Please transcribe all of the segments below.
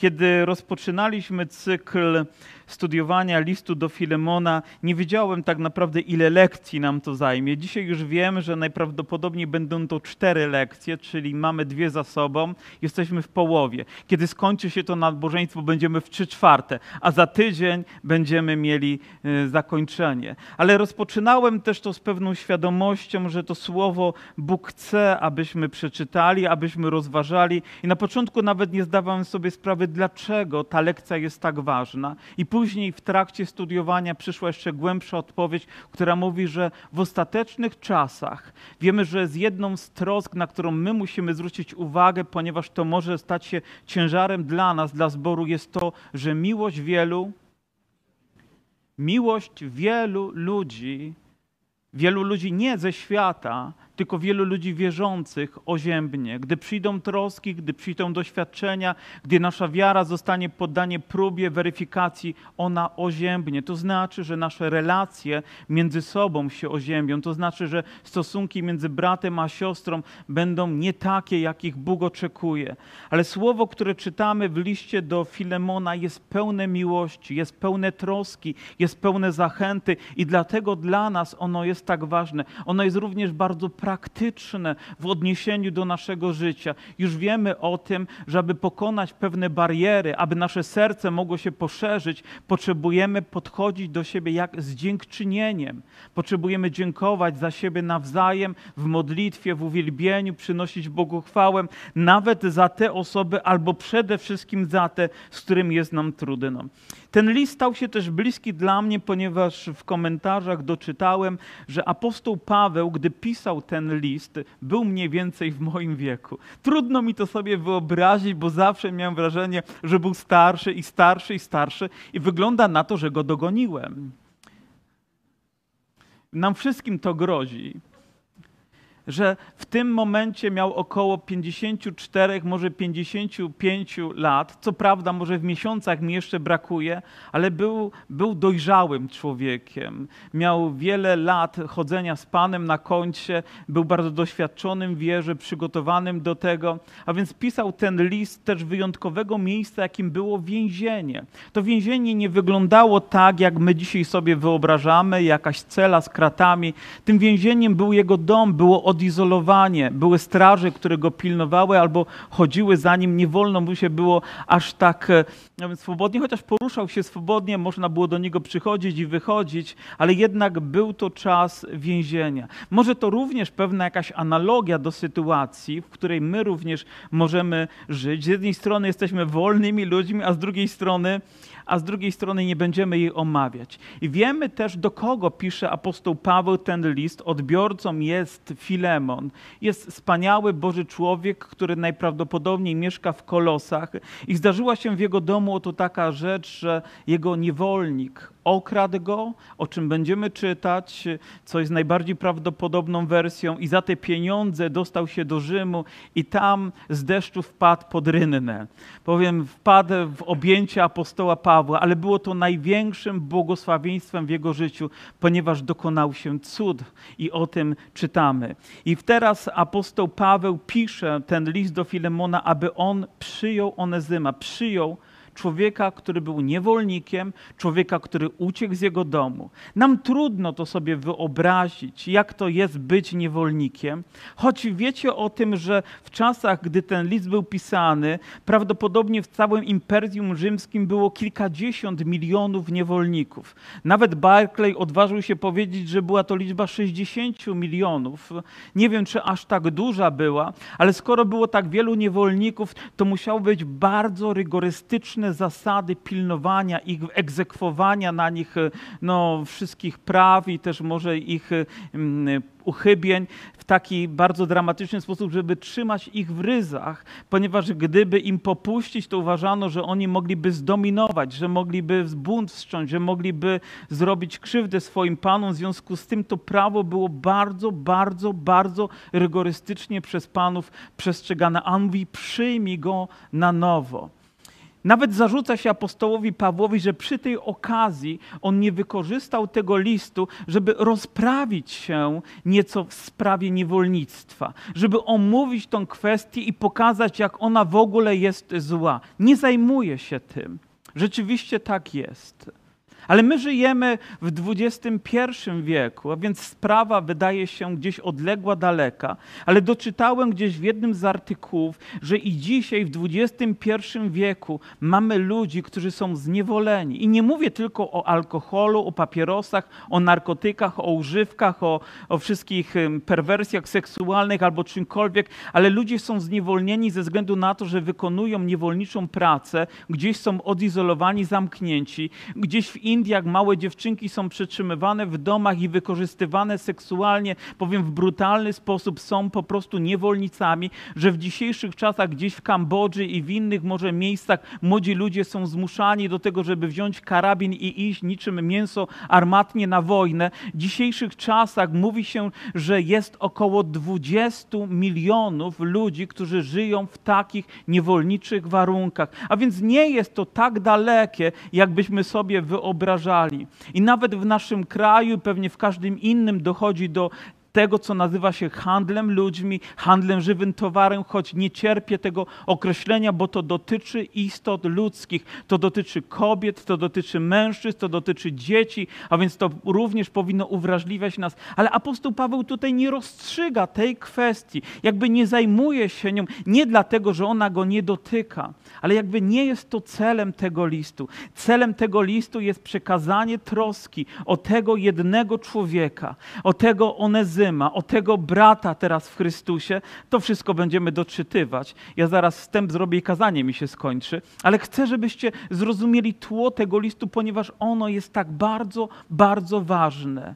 Kiedy rozpoczynaliśmy cykl studiowania listu do Filemona, nie wiedziałem tak naprawdę, ile lekcji nam to zajmie. Dzisiaj już wiem, że najprawdopodobniej będą to cztery lekcje, czyli mamy dwie za sobą, jesteśmy w połowie. Kiedy skończy się to nabożeństwo, będziemy w trzy czwarte, a za tydzień będziemy mieli y, zakończenie. Ale rozpoczynałem też to z pewną świadomością, że to słowo Bóg chce, abyśmy przeczytali, abyśmy rozważali. I na początku nawet nie zdawałem sobie sprawy, dlaczego ta lekcja jest tak ważna. I później w trakcie studiowania przyszła jeszcze głębsza odpowiedź, która mówi, że w ostatecznych czasach wiemy, że z jedną z trosk, na którą my musimy zwrócić uwagę, ponieważ to może stać się ciężarem dla nas, dla zboru, jest to, że miłość wielu, miłość wielu ludzi, wielu ludzi nie ze świata, tylko wielu ludzi wierzących oziębnie. Gdy przyjdą troski, gdy przyjdą doświadczenia, gdy nasza wiara zostanie poddanie próbie, weryfikacji, ona oziębnie. To znaczy, że nasze relacje między sobą się oziębią. To znaczy, że stosunki między bratem a siostrą będą nie takie, jakich Bóg oczekuje. Ale słowo, które czytamy w liście do Filemona jest pełne miłości, jest pełne troski, jest pełne zachęty i dlatego dla nas ono jest tak ważne. Ono jest również bardzo praktyczne praktyczne w odniesieniu do naszego życia. Już wiemy o tym, że aby pokonać pewne bariery, aby nasze serce mogło się poszerzyć, potrzebujemy podchodzić do siebie jak z dziękczynieniem. Potrzebujemy dziękować za siebie nawzajem w modlitwie, w uwielbieniu, przynosić Bogu chwałę, nawet za te osoby, albo przede wszystkim za te, z którymi jest nam trudno. Ten list stał się też bliski dla mnie, ponieważ w komentarzach doczytałem, że apostoł Paweł, gdy pisał ten list, był mniej więcej w moim wieku. Trudno mi to sobie wyobrazić, bo zawsze miałem wrażenie, że był starszy i starszy i starszy i wygląda na to, że go dogoniłem. Nam wszystkim to grozi że w tym momencie miał około 54, może 55 lat. Co prawda, może w miesiącach mi jeszcze brakuje, ale był, był dojrzałym człowiekiem. Miał wiele lat chodzenia z Panem na koncie, był bardzo doświadczonym w wierze, przygotowanym do tego, a więc pisał ten list też wyjątkowego miejsca, jakim było więzienie. To więzienie nie wyglądało tak, jak my dzisiaj sobie wyobrażamy, jakaś cela z kratami. Tym więzieniem był jego dom, było odizolowanie. Były straże, które go pilnowały albo chodziły za nim. Nie wolno mu się było aż tak e, swobodnie, chociaż poruszał się swobodnie, można było do niego przychodzić i wychodzić, ale jednak był to czas więzienia. Może to również pewna jakaś analogia do sytuacji, w której my również możemy żyć. Z jednej strony jesteśmy wolnymi ludźmi, a z drugiej strony a z drugiej strony nie będziemy jej omawiać. I wiemy też, do kogo pisze apostoł Paweł ten list. Odbiorcą jest Filemon. Jest wspaniały Boży człowiek, który najprawdopodobniej mieszka w Kolosach. I zdarzyła się w jego domu oto taka rzecz, że jego niewolnik okradł go, o czym będziemy czytać, co jest najbardziej prawdopodobną wersją, i za te pieniądze dostał się do Rzymu i tam z deszczu wpadł pod rynnę. Powiem, wpadł w objęcie apostoła Pawła, ale było to największym błogosławieństwem w jego życiu, ponieważ dokonał się cud i o tym czytamy. I teraz apostoł Paweł pisze ten list do Filemona, aby on przyjął Onezyma, przyjął człowieka, który był niewolnikiem, człowieka, który uciekł z jego domu. Nam trudno to sobie wyobrazić, jak to jest być niewolnikiem, choć wiecie o tym, że w czasach, gdy ten list był pisany, prawdopodobnie w całym Imperium Rzymskim było kilkadziesiąt milionów niewolników. Nawet Barclay odważył się powiedzieć, że była to liczba 60 milionów. Nie wiem, czy aż tak duża była, ale skoro było tak wielu niewolników, to musiało być bardzo zasady pilnowania ich, egzekwowania na nich e, no, wszystkich praw i też może ich e, uchybień w taki bardzo dramatyczny sposób, żeby trzymać ich w ryzach, ponieważ gdyby im popuścić, to uważano, że oni mogliby zdominować, że mogliby bunt wstrząć, że mogliby zrobić krzywdę swoim panom. W związku z tym to prawo było bardzo, bardzo, bardzo rygorystycznie przez panów przestrzegane. A on mówi, przyjmij go na nowo. Nawet zarzuca się apostołowi Pawłowi, że przy tej okazji on nie wykorzystał tego listu, żeby rozprawić się nieco w sprawie niewolnictwa, żeby omówić tą kwestię i pokazać, jak ona w ogóle jest zła. Nie zajmuje się tym. Rzeczywiście tak jest. Ale my żyjemy w XXI wieku, a więc sprawa wydaje się gdzieś odległa, daleka, ale doczytałem gdzieś w jednym z artykułów, że i dzisiaj w XXI wieku mamy ludzi, którzy są zniewoleni. I nie mówię tylko o alkoholu, o papierosach, o narkotykach, o używkach, o, o wszystkich perwersjach seksualnych albo czymkolwiek, ale ludzie są zniewolnieni ze względu na to, że wykonują niewolniczą pracę, gdzieś są odizolowani, zamknięci, gdzieś w innym Indiach małe dziewczynki są przetrzymywane w domach i wykorzystywane seksualnie, powiem w brutalny sposób, są po prostu niewolnicami, że w dzisiejszych czasach gdzieś w Kambodży i w innych może miejscach młodzi ludzie są zmuszani do tego, żeby wziąć karabin i iść niczym mięso armatnie na wojnę. W dzisiejszych czasach mówi się, że jest około 20 milionów ludzi, którzy żyją w takich niewolniczych warunkach. A więc nie jest to tak dalekie, jakbyśmy sobie wyobrazili I nawet w naszym kraju, pewnie w każdym innym dochodzi do tego, co nazywa się handlem ludźmi, handlem żywym towarem, choć nie cierpię tego określenia, bo to dotyczy istot ludzkich, to dotyczy kobiet, to dotyczy mężczyzn, to dotyczy dzieci, a więc to również powinno uwrażliwiać nas. Ale apostoł Paweł tutaj nie rozstrzyga tej kwestii, jakby nie zajmuje się nią, nie dlatego, że ona go nie dotyka, ale jakby nie jest to celem tego listu. Celem tego listu jest przekazanie troski o tego jednego człowieka, o tego Onezyma, O tego brata teraz w Chrystusie, to wszystko będziemy doczytywać. Ja zaraz wstęp zrobię i kazanie mi się skończy, ale chcę, żebyście zrozumieli tło tego listu, ponieważ ono jest tak bardzo, bardzo ważne.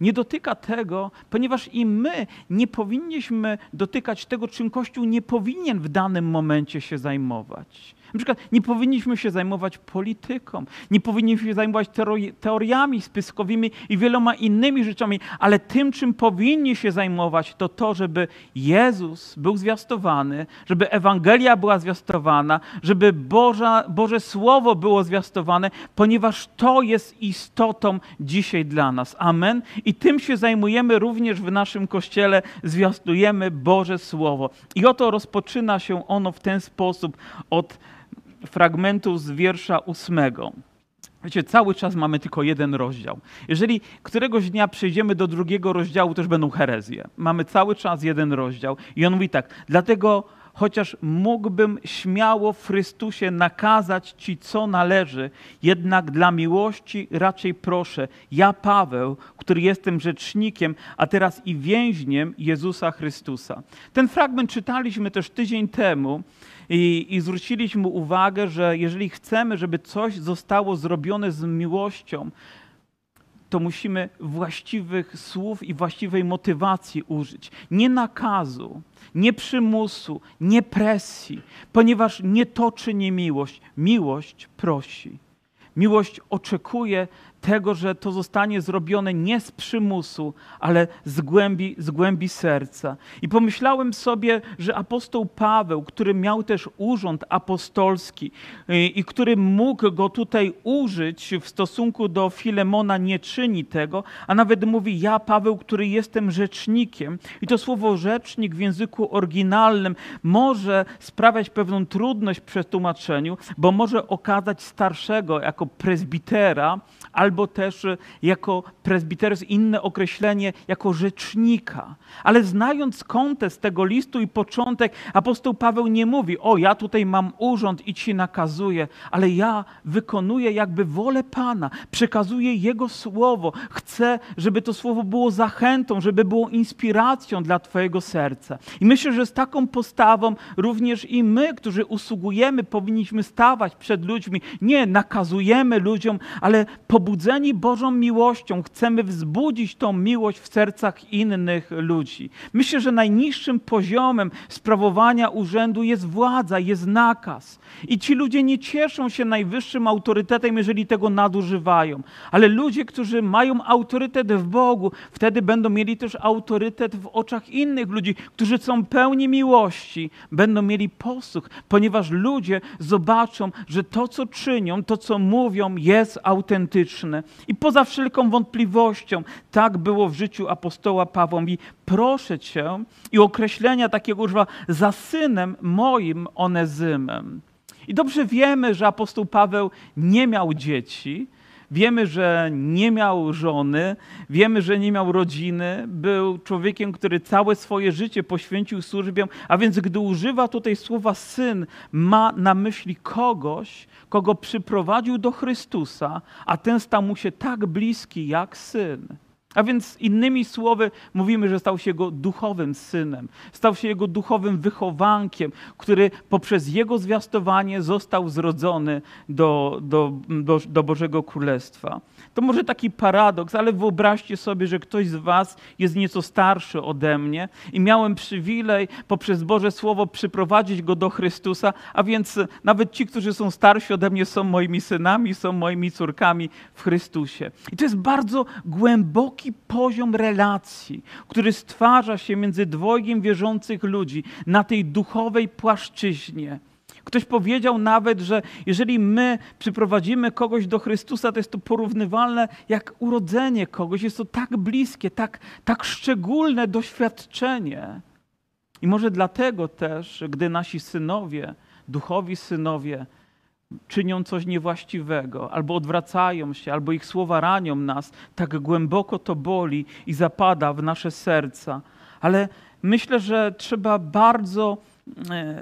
Nie dotyka tego, ponieważ i my nie powinniśmy dotykać tego, czym Kościół nie powinien w danym momencie się zajmować. Na przykład nie powinniśmy się zajmować polityką, nie powinniśmy się zajmować teoriami spiskowymi i wieloma innymi rzeczami, ale tym, czym powinni się zajmować, to to, żeby Jezus był zwiastowany, żeby Ewangelia była zwiastowana, żeby Boża, Boże Słowo było zwiastowane, ponieważ to jest istotą dzisiaj dla nas. Amen. I tym się zajmujemy również w naszym Kościele, zwiastujemy Boże Słowo. I oto rozpoczyna się ono w ten sposób od fragmentu z wiersza ósmego. Wiecie, cały czas mamy tylko jeden rozdział. Jeżeli któregoś dnia przejdziemy do drugiego rozdziału, też będą herezje. Mamy cały czas jeden rozdział. I on mówi tak, dlatego chociaż mógłbym śmiało w Chrystusie nakazać Ci, co należy, jednak dla miłości raczej proszę, ja Paweł, który jestem rzecznikiem, a teraz i więźniem Jezusa Chrystusa. Ten fragment czytaliśmy też tydzień temu i, I zwróciliśmy uwagę, że jeżeli chcemy, żeby coś zostało zrobione z miłością, to musimy właściwych słów i właściwej motywacji użyć. Nie nakazu, nie przymusu, nie presji, ponieważ nie toczy nie miłość. Miłość prosi. Miłość oczekuje tego, że to zostanie zrobione nie z przymusu, ale z głębi, z głębi serca. I pomyślałem sobie, że apostoł Paweł, który miał też urząd apostolski i, y, i który mógł go tutaj użyć w stosunku do Filemona, nie czyni tego, a nawet mówi: Ja, Paweł, który jestem rzecznikiem. I to słowo rzecznik w języku oryginalnym może sprawiać pewną trudność przy tłumaczeniu, bo może okazać starszego jako prezbitera, albo też jako prezbiterz, inne określenie, jako rzecznika. Ale znając kontekst tego listu i początek, apostoł Paweł nie mówi, o ja tutaj mam urząd i ci nakazuję, ale ja wykonuję jakby wolę Pana, przekazuję Jego słowo. Chcę, żeby to słowo było zachętą, żeby było inspiracją dla Twojego serca. I myślę, że z taką postawą również i my, którzy usługujemy, powinniśmy stawać przed ludźmi. Nie nakazujemy ludziom, ale pobudzamy wzbudzeni Bożą miłością chcemy wzbudzić tą miłość w sercach innych ludzi. Myślę, że najniższym poziomem sprawowania urzędu jest władza, jest nakaz. I ci ludzie nie cieszą się najwyższym autorytetem, jeżeli tego nadużywają. Ale ludzie, którzy mają autorytet w Bogu, wtedy będą mieli też autorytet w oczach innych ludzi, którzy są pełni miłości, będą mieli posłuch, ponieważ ludzie zobaczą, że to, co czynią, to, co mówią, jest autentyczne. I poza wszelką wątpliwością, tak było w życiu apostoła Pawła. I proszę Cię, i określenia takiego używa, za synem moim Onezymem. I dobrze wiemy, że apostoł Paweł nie miał dzieci, Wiemy, że nie miał żony, wiemy, że nie miał rodziny, był człowiekiem, który całe swoje życie poświęcił służbie, a więc gdy używa tutaj słowa syn, ma na myśli kogoś, kogo przyprowadził do Chrystusa, a ten stał mu się tak bliski jak syn. A więc innymi słowy mówimy, że stał się jego duchowym synem, stał się jego duchowym wychowankiem, który poprzez jego zwiastowanie został zrodzony do, do, do, do Bożego Królestwa. To może taki paradoks, ale wyobraźcie sobie, że ktoś z Was jest nieco starszy ode mnie i miałem przywilej poprzez Boże Słowo przyprowadzić go do Chrystusa, a więc nawet ci, którzy są starsi ode mnie, są moimi synami, są moimi córkami w Chrystusie. I to jest bardzo głęboki poziom relacji, który stwarza się między dwojgiem wierzących ludzi na tej duchowej płaszczyźnie. Ktoś powiedział nawet, że jeżeli my przyprowadzimy kogoś do Chrystusa, to jest to porównywalne jak urodzenie kogoś. Jest to tak bliskie, tak, tak szczególne doświadczenie. I może dlatego też, gdy nasi synowie, duchowi synowie, czynią coś niewłaściwego, albo odwracają się, albo ich słowa ranią nas, tak głęboko to boli i zapada w nasze serca. Ale myślę, że trzeba bardzo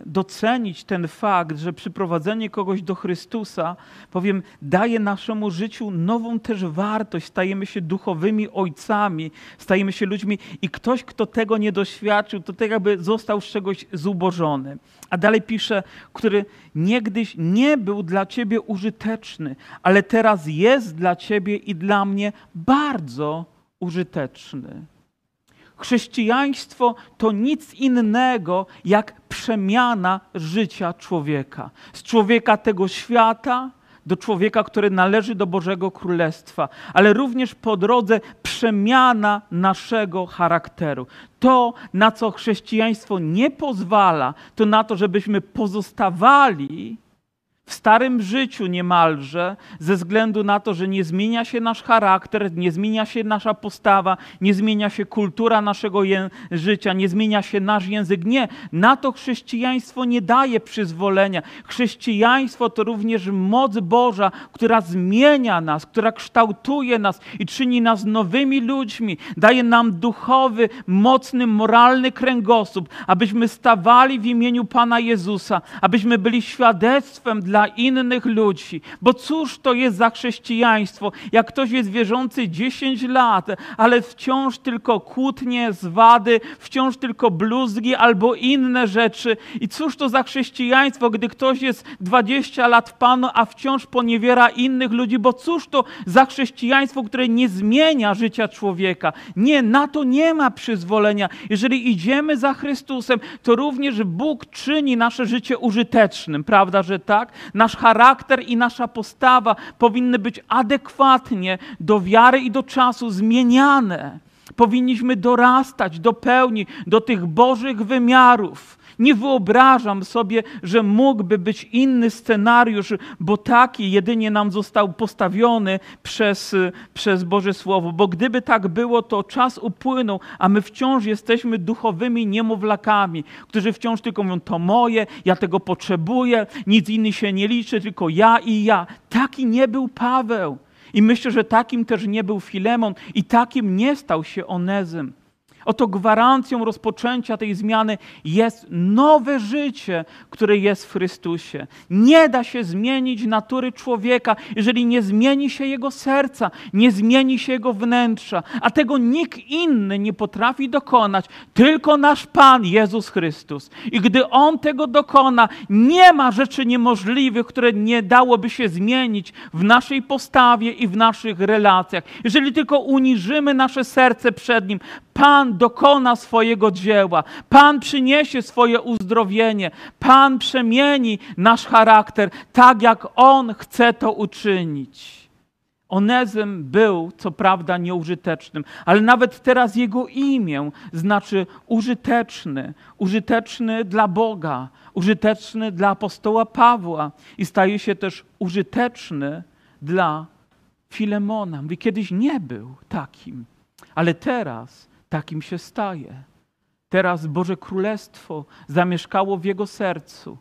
docenić ten fakt, że przyprowadzenie kogoś do Chrystusa, powiem, daje naszemu życiu nową też wartość. Stajemy się duchowymi ojcami, stajemy się ludźmi i ktoś, kto tego nie doświadczył, to tak jakby został z czegoś zubożony. A dalej pisze, który niegdyś nie był dla ciebie użyteczny, ale teraz jest dla ciebie i dla mnie bardzo użyteczny. Chrześcijaństwo to nic innego jak przemiana życia człowieka. Z człowieka tego świata do człowieka, który należy do Bożego Królestwa, ale również po drodze przemiana naszego charakteru. To, na co chrześcijaństwo nie pozwala, to na to, żebyśmy pozostawali w starym życiu niemalże, ze względu na to, że nie zmienia się nasz charakter, nie zmienia się nasza postawa, nie zmienia się kultura naszego życia, nie zmienia się nasz język. Nie, na to chrześcijaństwo nie daje przyzwolenia. Chrześcijaństwo to również moc Boża, która zmienia nas, która kształtuje nas i czyni nas nowymi ludźmi, daje nam duchowy, mocny, moralny kręgosłup, abyśmy stawali w imieniu Pana Jezusa, abyśmy byli świadectwem dla dla innych ludzi. Bo cóż to jest za chrześcijaństwo, jak ktoś jest wierzący 10 lat, ale wciąż tylko kłótnie, zwady, wciąż tylko bluzgi albo inne rzeczy. I cóż to za chrześcijaństwo, gdy ktoś jest 20 lat w Panu, a wciąż poniewiera innych ludzi, bo cóż to za chrześcijaństwo, które nie zmienia życia człowieka. Nie, na to nie ma przyzwolenia. Jeżeli idziemy za Chrystusem, to również Bóg czyni nasze życie użytecznym, prawda, że tak? Nasz charakter i nasza postawa powinny być adekwatnie do wiary i do czasu zmieniane. Powinniśmy dorastać do pełni, do tych Bożych wymiarów nie wyobrażam sobie, że mógłby być inny scenariusz, bo taki jedynie nam został postawiony przez, przez Boże Słowo. Bo gdyby tak było, to czas upłynął, a my wciąż jesteśmy duchowymi niemowlakami, którzy wciąż tylko mówią: To moje, ja tego potrzebuję, nic inny się nie liczy, tylko ja i ja. Taki nie był Paweł. I myślę, że takim też nie był Filemon i takim nie stał się Onezym. Oto gwarancją rozpoczęcia tej zmiany jest nowe życie, które jest w Chrystusie. Nie da się zmienić natury człowieka, jeżeli nie zmieni się jego serca, nie zmieni się jego wnętrza, a tego nikt inny nie potrafi dokonać, tylko nasz Pan Jezus Chrystus. I gdy On tego dokona, nie ma rzeczy niemożliwych, które nie dałoby się zmienić w naszej postawie i w naszych relacjach. Jeżeli tylko uniżymy nasze serce przed Nim, Pan dokona swojego dzieła, Pan przyniesie swoje uzdrowienie, Pan przemieni nasz charakter tak, jak On chce to uczynić. Onezym był, co prawda, nieużytecznym, ale nawet teraz jego imię znaczy użyteczny, użyteczny dla Boga, użyteczny dla apostoła Pawła i staje się też użyteczny dla Filemona. Mówi, kiedyś nie był takim, ale teraz takim się staje. Teraz Boże Królestwo zamieszkało w jego sercu.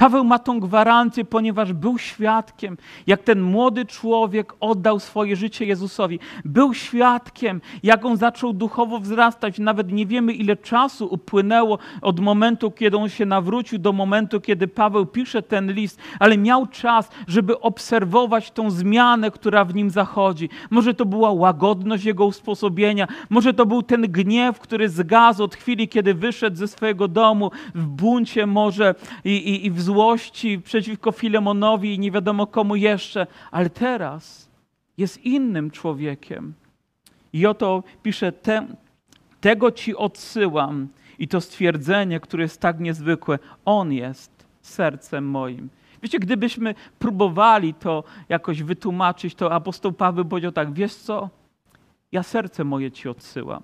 Paweł ma tą gwarancję, ponieważ był świadkiem, jak ten młody człowiek oddał swoje życie Jezusowi. Był świadkiem, jak on zaczął duchowo wzrastać. Nawet nie wiemy, ile czasu upłynęło od momentu, kiedy on się nawrócił, do momentu, kiedy Paweł pisze ten list, ale miał czas, żeby obserwować tą zmianę, która w nim zachodzi. Może to była łagodność jego usposobienia, może to był ten gniew, który zgasł od chwili, kiedy wyszedł ze swojego domu w buncie, może i, i, i w złości przeciwko Filemonowi i nie wiadomo komu jeszcze, ale teraz jest innym człowiekiem. I oto pisze, te, tego ci odsyłam i to stwierdzenie, które jest tak niezwykłe, On jest sercem moim. Wiecie, gdybyśmy próbowali to jakoś wytłumaczyć, to apostoł Paweł powiedział tak, wiesz co, ja serce moje ci odsyłam.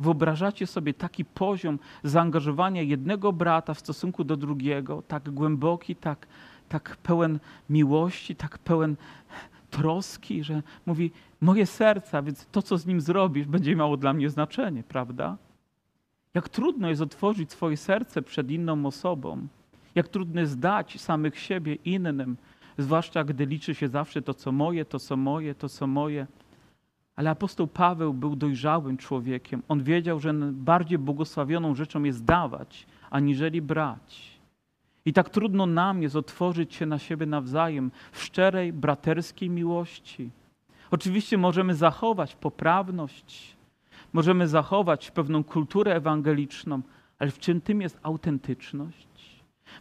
Wyobrażacie sobie taki poziom zaangażowania jednego brata w stosunku do drugiego, tak głęboki, tak, tak pełen miłości, tak pełen troski, że mówi: Moje serca, więc to, co z nim zrobisz, będzie miało dla mnie znaczenie, prawda? Jak trudno jest otworzyć swoje serce przed inną osobą, jak trudno jest dać samych siebie innym, zwłaszcza gdy liczy się zawsze to, co moje, to, co moje, to, co moje. Ale apostoł Paweł był dojrzałym człowiekiem. On wiedział, że bardziej błogosławioną rzeczą jest dawać, aniżeli brać. I tak trudno nam jest otworzyć się na siebie nawzajem w szczerej, braterskiej miłości. Oczywiście możemy zachować poprawność, możemy zachować pewną kulturę ewangeliczną, ale w czym tym jest autentyczność?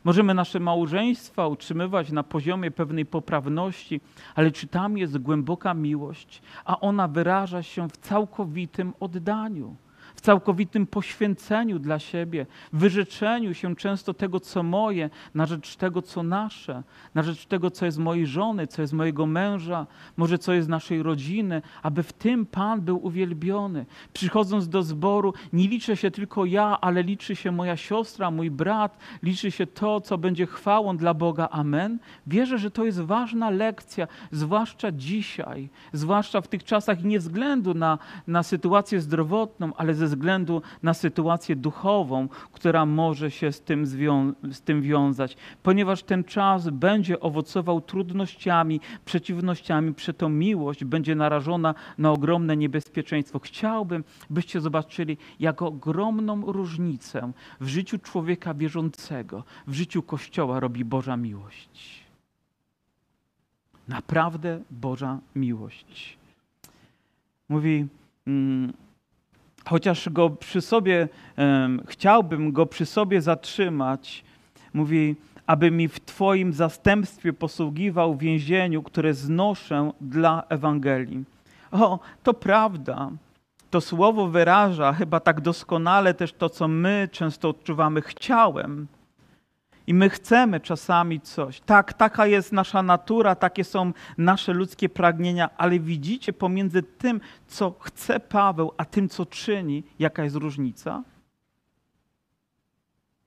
Możemy nasze małżeństwa utrzymywać na poziomie pewnej poprawności, ale czy tam jest głęboka miłość, a ona wyraża się w całkowitym oddaniu w całkowitym poświęceniu dla siebie, wyrzeczeniu się często tego, co moje, na rzecz tego, co nasze, na rzecz tego, co jest mojej żony, co jest mojego męża, może co jest naszej rodziny, aby w tym Pan był uwielbiony. Przychodząc do zboru, nie liczę się tylko ja, ale liczy się moja siostra, mój brat, liczy się to, co będzie chwałą dla Boga. Amen. Wierzę, że to jest ważna lekcja, zwłaszcza dzisiaj, zwłaszcza w tych czasach, nie względu na, na sytuację zdrowotną, ale ze względu na sytuację duchową, która może się z tym, z tym wiązać, ponieważ ten czas będzie owocował trudnościami, przeciwnościami, przy tą miłość będzie narażona na ogromne niebezpieczeństwo. Chciałbym, byście zobaczyli, jak ogromną różnicę w życiu człowieka wierzącego, w życiu Kościoła robi Boża miłość. Naprawdę Boża miłość. Mówi, mm, chociaż go przy sobie, chciałbym go przy sobie zatrzymać, mówi, aby mi w Twoim zastępstwie posługiwał w więzieniu, które znoszę dla Ewangelii. O, to prawda. To słowo wyraża chyba tak doskonale też to, co my często odczuwamy. Chciałem. I my chcemy czasami coś. Tak, taka jest nasza natura, takie są nasze ludzkie pragnienia, ale widzicie pomiędzy tym, co chce Paweł, a tym, co czyni, jaka jest różnica?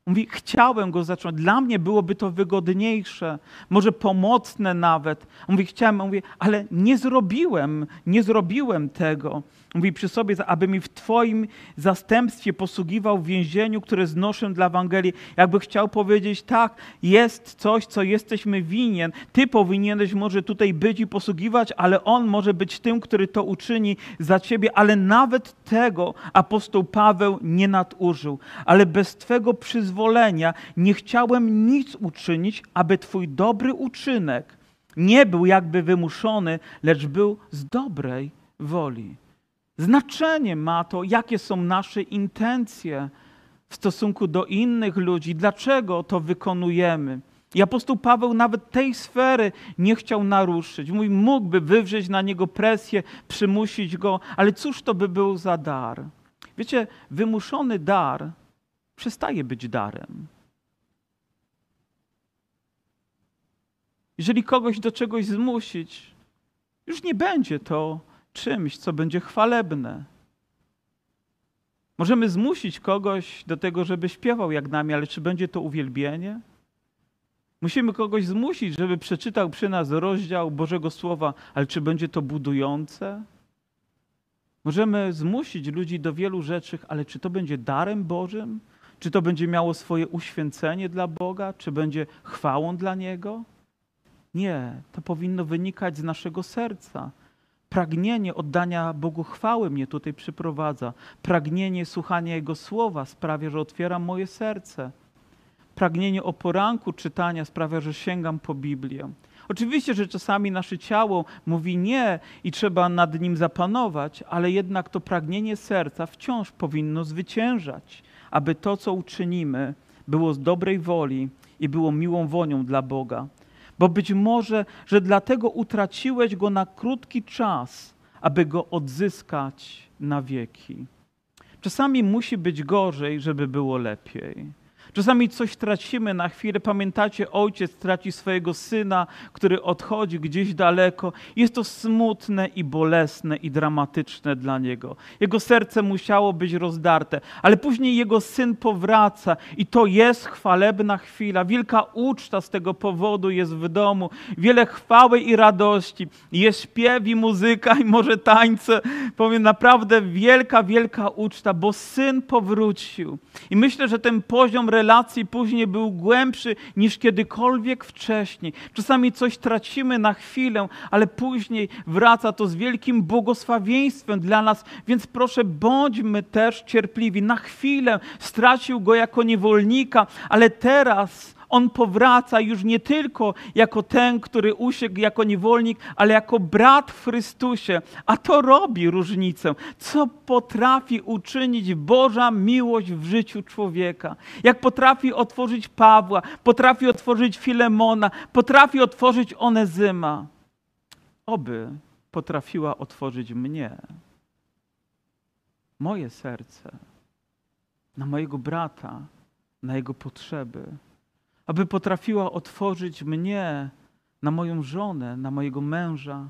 Mówi, chciałem go zacząć. Dla mnie byłoby to wygodniejsze, może pomocne nawet. Mówi, chciałem, mówi, ale nie zrobiłem, nie zrobiłem tego. Mówi przy sobie, aby mi w Twoim zastępstwie posługiwał w więzieniu, które znoszę dla Ewangelii. Jakby chciał powiedzieć, tak, jest coś, co jesteśmy winien. Ty powinieneś może tutaj być i posługiwać, ale On może być tym, który to uczyni za Ciebie. Ale nawet tego apostoł Paweł nie nadużył. Ale bez Twego przyzwolenia nie chciałem nic uczynić, aby Twój dobry uczynek nie był jakby wymuszony, lecz był z dobrej woli. Znaczenie ma to, jakie są nasze intencje w stosunku do innych ludzi, dlaczego to wykonujemy. I apostoł Paweł nawet tej sfery nie chciał naruszyć. Mój mógłby wywrzeć na niego presję, przymusić go, ale cóż to by był za dar? Wiecie, wymuszony dar przestaje być darem. Jeżeli kogoś do czegoś zmusić, już nie będzie to czymś, co będzie chwalebne. Możemy zmusić kogoś do tego, żeby śpiewał jak nami, ale czy będzie to uwielbienie? Musimy kogoś zmusić, żeby przeczytał przy nas rozdział Bożego Słowa, ale czy będzie to budujące? Możemy zmusić ludzi do wielu rzeczy, ale czy to będzie darem Bożym? Czy to będzie miało swoje uświęcenie dla Boga? Czy będzie chwałą dla Niego? Nie, to powinno wynikać z naszego serca. Pragnienie oddania Bogu chwały mnie tutaj przyprowadza. Pragnienie słuchania Jego słowa sprawia, że otwieram moje serce. Pragnienie o poranku czytania sprawia, że sięgam po Biblię. Oczywiście, że czasami nasze ciało mówi nie i trzeba nad nim zapanować, ale jednak to pragnienie serca wciąż powinno zwyciężać, aby to, co uczynimy, było z dobrej woli i było miłą wonią dla Boga bo być może, że dlatego utraciłeś go na krótki czas, aby go odzyskać na wieki. Czasami musi być gorzej, żeby było lepiej. Czasami coś tracimy na chwilę. Pamiętacie, ojciec traci swojego syna, który odchodzi gdzieś daleko. Jest to smutne i bolesne i dramatyczne dla niego. Jego serce musiało być rozdarte, ale później jego syn powraca i to jest chwalebna chwila. Wielka uczta z tego powodu jest w domu. Wiele chwały i radości. Jest śpiew i muzyka i może tańce. Powiem naprawdę wielka, wielka uczta, bo syn powrócił. I myślę, że ten poziom relacji relacji później był głębszy niż kiedykolwiek wcześniej. Czasami coś tracimy na chwilę, ale później wraca to z wielkim błogosławieństwem dla nas, więc proszę, bądźmy też cierpliwi. Na chwilę stracił go jako niewolnika, ale teraz on powraca już nie tylko jako ten, który usiekł jako niewolnik, ale jako brat w Chrystusie. A to robi różnicę. Co potrafi uczynić Boża miłość w życiu człowieka? Jak potrafi otworzyć Pawła, potrafi otworzyć Filemona, potrafi otworzyć Onezyma. Oby potrafiła otworzyć mnie, moje serce, na mojego brata, na jego potrzeby aby potrafiła otworzyć mnie na moją żonę, na mojego męża,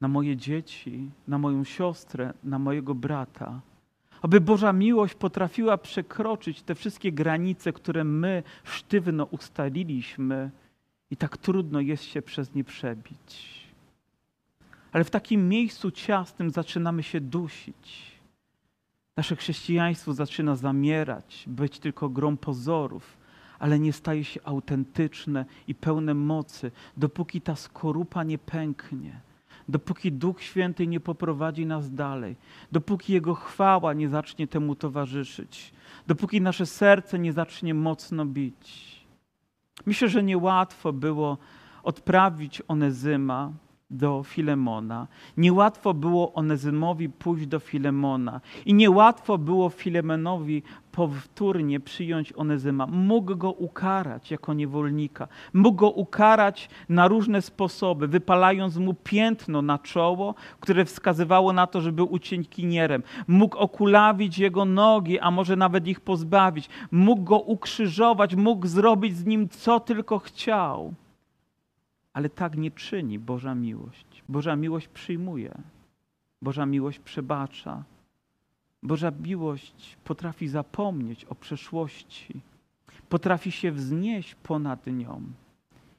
na moje dzieci, na moją siostrę, na mojego brata. Aby Boża miłość potrafiła przekroczyć te wszystkie granice, które my sztywno ustaliliśmy i tak trudno jest się przez nie przebić. Ale w takim miejscu ciasnym zaczynamy się dusić. Nasze chrześcijaństwo zaczyna zamierać, być tylko grą pozorów ale nie staje się autentyczne i pełne mocy, dopóki ta skorupa nie pęknie, dopóki Duch Święty nie poprowadzi nas dalej, dopóki Jego chwała nie zacznie temu towarzyszyć, dopóki nasze serce nie zacznie mocno bić. Myślę, że niełatwo było odprawić Onezyma, do Filemona. Niełatwo było Onezymowi pójść do Filemona i niełatwo było Filemonowi powtórnie przyjąć Onezyma. Mógł go ukarać jako niewolnika. Mógł go ukarać na różne sposoby, wypalając mu piętno na czoło, które wskazywało na to, że był uciekinierem. Mógł okulawić jego nogi, a może nawet ich pozbawić. Mógł go ukrzyżować, mógł zrobić z nim co tylko chciał. Ale tak nie czyni Boża miłość. Boża miłość przyjmuje. Boża miłość przebacza. Boża miłość potrafi zapomnieć o przeszłości. potrafi się wznieść ponad nią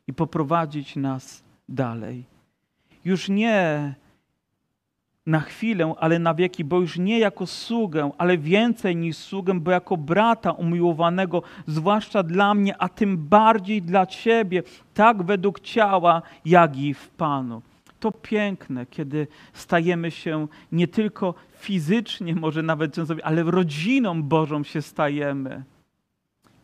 i poprowadzić nas dalej. Już nie na chwilę, ale na wieki, bo już nie jako sługę, ale więcej niż sługę, bo jako brata umiłowanego, zwłaszcza dla mnie, a tym bardziej dla Ciebie, tak według ciała, jak i w Panu. To piękne, kiedy stajemy się nie tylko fizycznie, może nawet ale rodziną Bożą się stajemy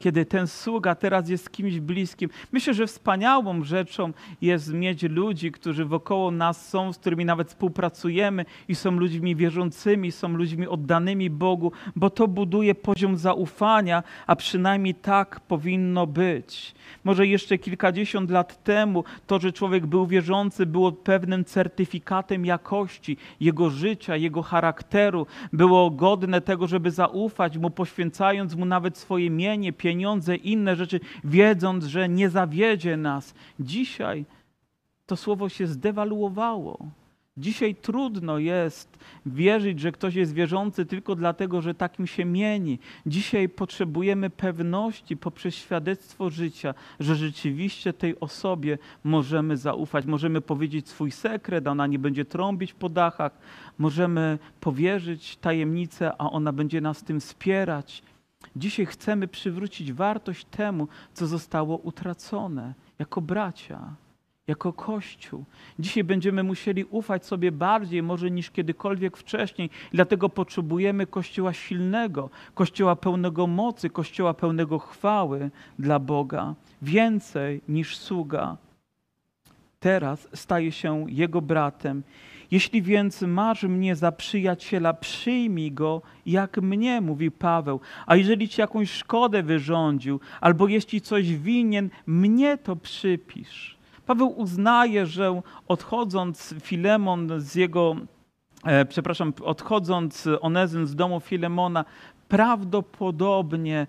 kiedy ten sługa teraz jest kimś bliskim. Myślę, że wspaniałą rzeczą jest mieć ludzi, którzy wokoło nas są, z którymi nawet współpracujemy i są ludźmi wierzącymi, są ludźmi oddanymi Bogu, bo to buduje poziom zaufania, a przynajmniej tak powinno być. Może jeszcze kilkadziesiąt lat temu to, że człowiek był wierzący, było pewnym certyfikatem jakości jego życia, jego charakteru, było godne tego, żeby zaufać mu, poświęcając mu nawet swoje mienie, pieniądze, inne rzeczy, wiedząc, że nie zawiedzie nas. Dzisiaj to słowo się zdewaluowało. Dzisiaj trudno jest wierzyć, że ktoś jest wierzący tylko dlatego, że takim się mieni. Dzisiaj potrzebujemy pewności poprzez świadectwo życia, że rzeczywiście tej osobie możemy zaufać. Możemy powiedzieć swój sekret, a ona nie będzie trąbić po dachach. Możemy powierzyć tajemnicę, a ona będzie nas tym wspierać. Dzisiaj chcemy przywrócić wartość temu, co zostało utracone jako bracia, jako Kościół. Dzisiaj będziemy musieli ufać sobie bardziej, może niż kiedykolwiek wcześniej. Dlatego potrzebujemy Kościoła silnego, Kościoła pełnego mocy, Kościoła pełnego chwały dla Boga. Więcej niż sługa. Teraz staje się Jego bratem jeśli więc masz mnie za przyjaciela, przyjmij go jak mnie, mówi Paweł. A jeżeli ci jakąś szkodę wyrządził, albo jeśli coś winien, mnie to przypisz. Paweł uznaje, że odchodząc Filemon z jego, e, przepraszam, odchodząc Onezym z domu Filemona, prawdopodobnie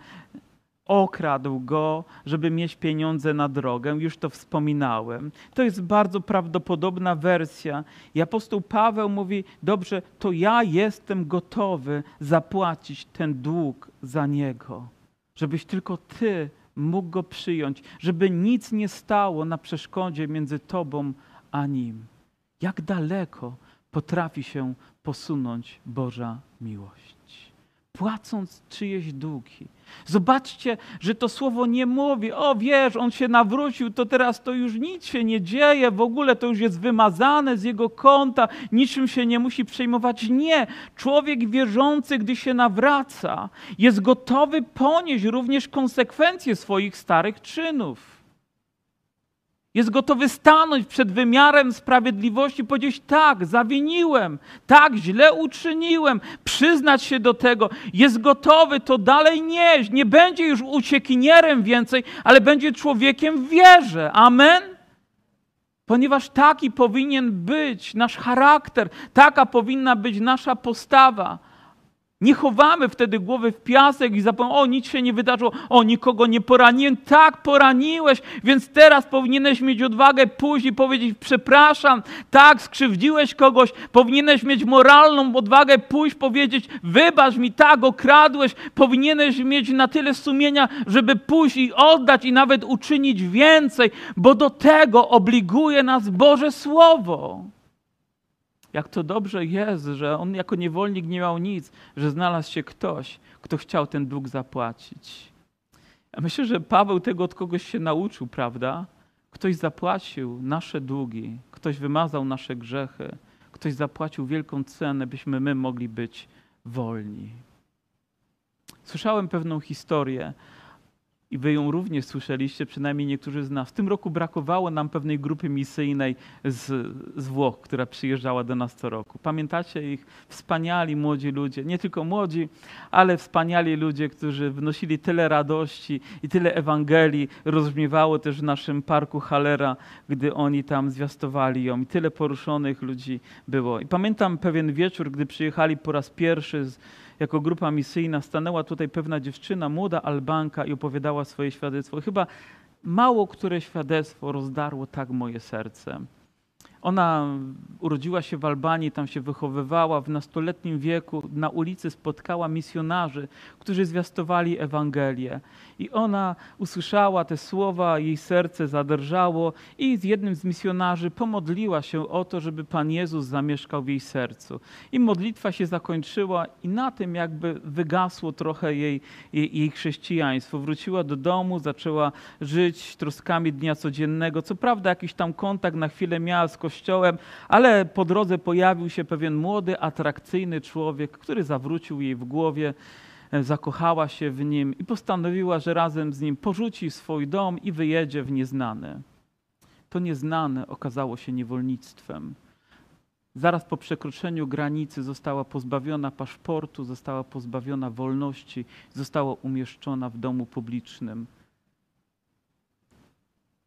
okradł go, żeby mieć pieniądze na drogę. Już to wspominałem. To jest bardzo prawdopodobna wersja. I apostoł Paweł mówi: Dobrze, to ja jestem gotowy zapłacić ten dług za niego, żebyś tylko ty mógł go przyjąć, żeby nic nie stało na przeszkodzie między tobą a nim. Jak daleko potrafi się posunąć Boża miłość? Płacąc czyjeś długi Zobaczcie, że to słowo nie mówi, o wiesz, on się nawrócił, to teraz to już nic się nie dzieje, w ogóle to już jest wymazane z jego konta, niczym się nie musi przejmować. Nie, człowiek wierzący, gdy się nawraca, jest gotowy ponieść również konsekwencje swoich starych czynów. Jest gotowy stanąć przed wymiarem sprawiedliwości powiedzieć: tak, zawiniłem, tak, źle uczyniłem, przyznać się do tego. Jest gotowy to dalej nieść. Nie będzie już uciekinierem więcej, ale będzie człowiekiem w wierze. Amen? Ponieważ taki powinien być nasz charakter, taka powinna być nasza postawa. Nie chowamy wtedy głowy w piasek i zapominamy, o nic się nie wydarzyło, o nikogo nie poraniłem. Tak, poraniłeś, więc teraz powinieneś mieć odwagę i powiedzieć przepraszam, tak, skrzywdziłeś kogoś, powinieneś mieć moralną odwagę pójść, powiedzieć wybacz mi, tak, okradłeś, powinieneś mieć na tyle sumienia, żeby pójść i oddać i nawet uczynić więcej, bo do tego obliguje nas Boże Słowo. Jak to dobrze jest, że on jako niewolnik nie miał nic, że znalazł się ktoś, kto chciał ten dług zapłacić. Ja myślę, że Paweł tego od kogoś się nauczył, prawda? Ktoś zapłacił nasze długi, ktoś wymazał nasze grzechy, ktoś zapłacił wielką cenę, byśmy my mogli być wolni. Słyszałem pewną historię i wy ją również słyszeliście, przynajmniej niektórzy z nas. W tym roku brakowało nam pewnej grupy misyjnej z, z Włoch, która przyjeżdżała do nas co roku. Pamiętacie ich? Wspaniali młodzi ludzie, nie tylko młodzi, ale wspaniali ludzie, którzy wnosili tyle radości i tyle Ewangelii rozbrzmiewało też w naszym parku Halera, gdy oni tam zwiastowali ją. I tyle poruszonych ludzi było. I pamiętam pewien wieczór, gdy przyjechali po raz pierwszy z, jako grupa misyjna stanęła tutaj pewna dziewczyna, młoda Albanka i opowiadała swoje świadectwo. Chyba mało które świadectwo rozdarło tak moje serce. Ona urodziła się w Albanii, tam się wychowywała. W nastoletnim wieku na ulicy spotkała misjonarzy, którzy zwiastowali Ewangelię. I ona usłyszała te słowa, jej serce zadrżało i z jednym z misjonarzy pomodliła się o to, żeby Pan Jezus zamieszkał w jej sercu. I modlitwa się zakończyła i na tym jakby wygasło trochę jej, jej, jej chrześcijaństwo. Wróciła do domu, zaczęła żyć troskami dnia codziennego. Co prawda jakiś tam kontakt na chwilę miała z Kościołem, ale po drodze pojawił się pewien młody, atrakcyjny człowiek, który zawrócił jej w głowie zakochała się w nim i postanowiła, że razem z nim porzuci swój dom i wyjedzie w nieznane. To nieznane okazało się niewolnictwem. Zaraz po przekroczeniu granicy została pozbawiona paszportu, została pozbawiona wolności, została umieszczona w domu publicznym.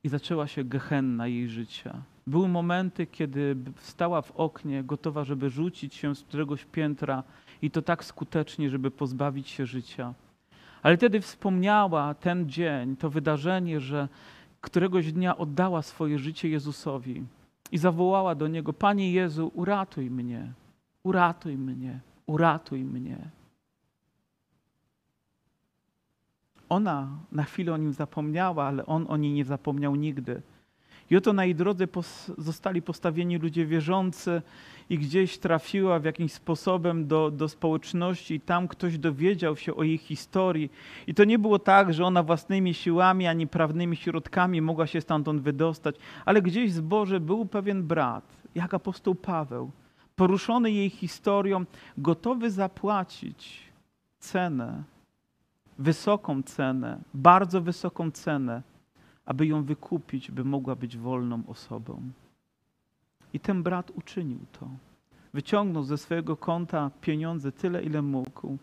I zaczęła się gehenna jej życia. Były momenty, kiedy stała w oknie, gotowa, żeby rzucić się z któregoś piętra i to tak skutecznie, żeby pozbawić się życia. Ale wtedy wspomniała ten dzień, to wydarzenie, że któregoś dnia oddała swoje życie Jezusowi i zawołała do Niego: Panie Jezu, uratuj mnie, uratuj mnie, uratuj mnie. Ona na chwilę o nim zapomniała, ale on o niej nie zapomniał nigdy. I oto na jej drodze zostali postawieni ludzie wierzący i gdzieś trafiła w jakimś sposobem do, do społeczności i tam ktoś dowiedział się o jej historii. I to nie było tak, że ona własnymi siłami ani prawnymi środkami mogła się stamtąd wydostać, ale gdzieś z Boże był pewien brat, jak apostoł Paweł, poruszony jej historią, gotowy zapłacić cenę, wysoką cenę, bardzo wysoką cenę aby ją wykupić, by mogła być wolną osobą. I ten brat uczynił to. Wyciągnął ze swojego konta pieniądze tyle, ile mógł,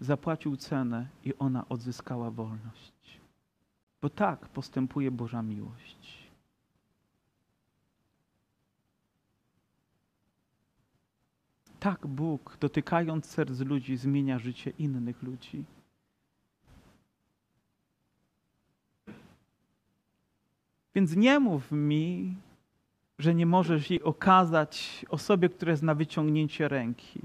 zapłacił cenę i ona odzyskała wolność. Bo tak postępuje Boża miłość. Tak Bóg, dotykając serc ludzi, zmienia życie innych ludzi. Więc nie mów mi, że nie możesz jej okazać osobie, która jest na wyciągnięcie ręki.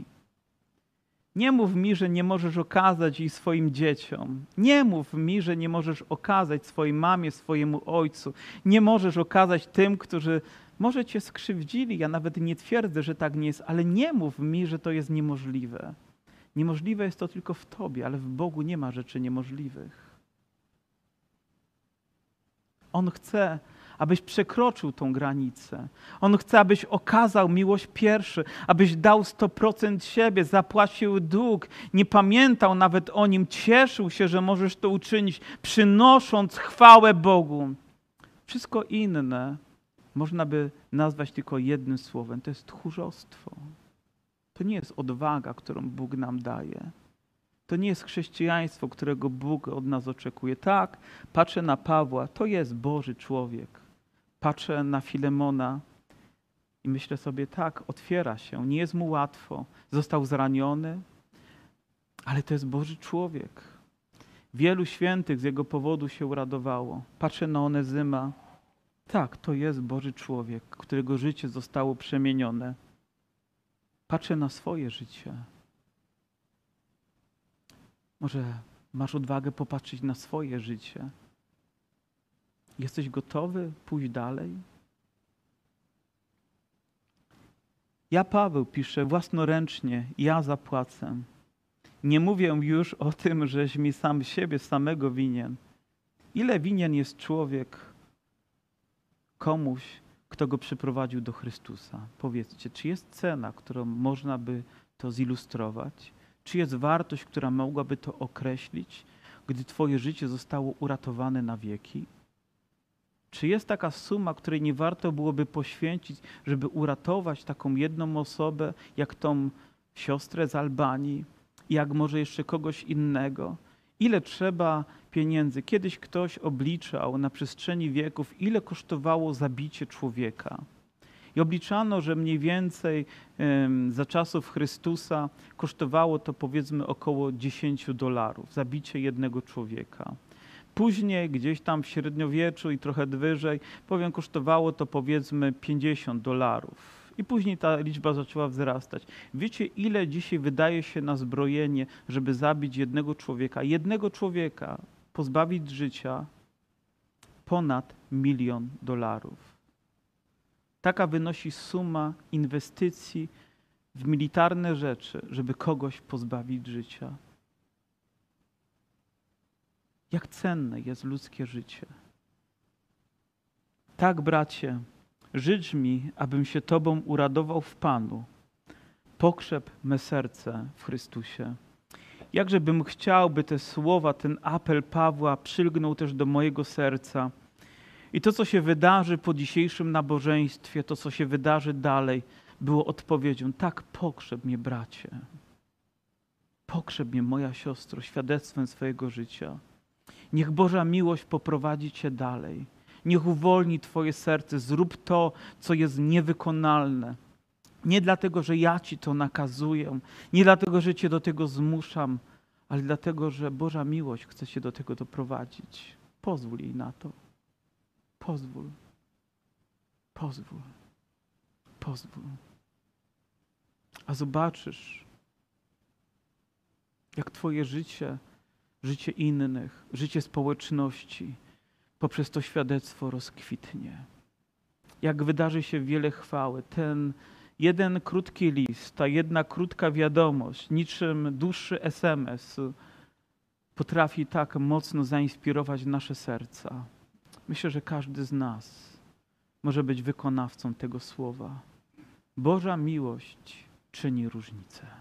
Nie mów mi, że nie możesz okazać jej swoim dzieciom. Nie mów mi, że nie możesz okazać swojej mamie, swojemu ojcu. Nie możesz okazać tym, którzy może cię skrzywdzili. Ja nawet nie twierdzę, że tak nie jest, ale nie mów mi, że to jest niemożliwe. Niemożliwe jest to tylko w Tobie, ale w Bogu nie ma rzeczy niemożliwych. On chce, abyś przekroczył tą granicę. On chce, abyś okazał miłość pierwszy, abyś dał 100% siebie, zapłacił dług, nie pamiętał nawet o nim, cieszył się, że możesz to uczynić, przynosząc chwałę Bogu. Wszystko inne można by nazwać tylko jednym słowem: to jest tchórzostwo. To nie jest odwaga, którą Bóg nam daje. To nie jest chrześcijaństwo, którego Bóg od nas oczekuje. Tak, patrzę na Pawła, to jest Boży człowiek. Patrzę na Filemona i myślę sobie, tak, otwiera się, nie jest mu łatwo. Został zraniony, ale to jest Boży człowiek. Wielu świętych z jego powodu się uradowało. Patrzę na Onezyma. Tak, to jest Boży człowiek, którego życie zostało przemienione. Patrzę na swoje życie. Może masz odwagę popatrzeć na swoje życie. Jesteś gotowy pójść dalej? Ja, Paweł, piszę własnoręcznie, ja zapłacę. Nie mówię już o tym, żeś mi sam siebie samego winien. Ile winien jest człowiek komuś, kto go przyprowadził do Chrystusa? Powiedzcie, czy jest cena, którą można by to zilustrować? Czy jest wartość, która mogłaby to określić, gdy Twoje życie zostało uratowane na wieki? Czy jest taka suma, której nie warto byłoby poświęcić, żeby uratować taką jedną osobę, jak tą siostrę z Albanii, jak może jeszcze kogoś innego? Ile trzeba pieniędzy? Kiedyś ktoś obliczał na przestrzeni wieków, ile kosztowało zabicie człowieka. I obliczano, że mniej więcej za czasów Chrystusa kosztowało to powiedzmy około 10 dolarów, zabicie jednego człowieka. Później, gdzieś tam w średniowieczu i trochę wyżej, powiem, kosztowało to powiedzmy 50 dolarów. I później ta liczba zaczęła wzrastać. Wiecie, ile dzisiaj wydaje się na zbrojenie, żeby zabić jednego człowieka? Jednego człowieka pozbawić życia ponad milion dolarów. Taka wynosi suma inwestycji w militarne rzeczy, żeby kogoś pozbawić życia. Jak cenne jest ludzkie życie. Tak, bracie, życz mi, abym się Tobą uradował w Panu. Pokrzep me serce w Chrystusie. Jakżebym chciał, by te słowa, ten apel Pawła przylgnął też do mojego serca. I to, co się wydarzy po dzisiejszym nabożeństwie, to, co się wydarzy dalej, było odpowiedzią: tak, pokrzep mnie, bracie. Pokrzep mnie, moja siostro, świadectwem swojego życia. Niech Boża miłość poprowadzi Cię dalej. Niech uwolni Twoje serce. Zrób to, co jest niewykonalne. Nie dlatego, że ja Ci to nakazuję, nie dlatego, że Cię do tego zmuszam, ale dlatego, że Boża miłość chce Cię do tego doprowadzić. Pozwól jej na to. Pozwól. Pozwól. Pozwól. A zobaczysz, jak Twoje życie, życie innych, życie społeczności poprzez to świadectwo rozkwitnie. Jak wydarzy się wiele chwały. Ten jeden krótki list, ta jedna krótka wiadomość, niczym dłuższy SMS, potrafi tak mocno zainspirować nasze serca. Myślę, że każdy z nas może być wykonawcą tego słowa. Boża miłość czyni różnicę.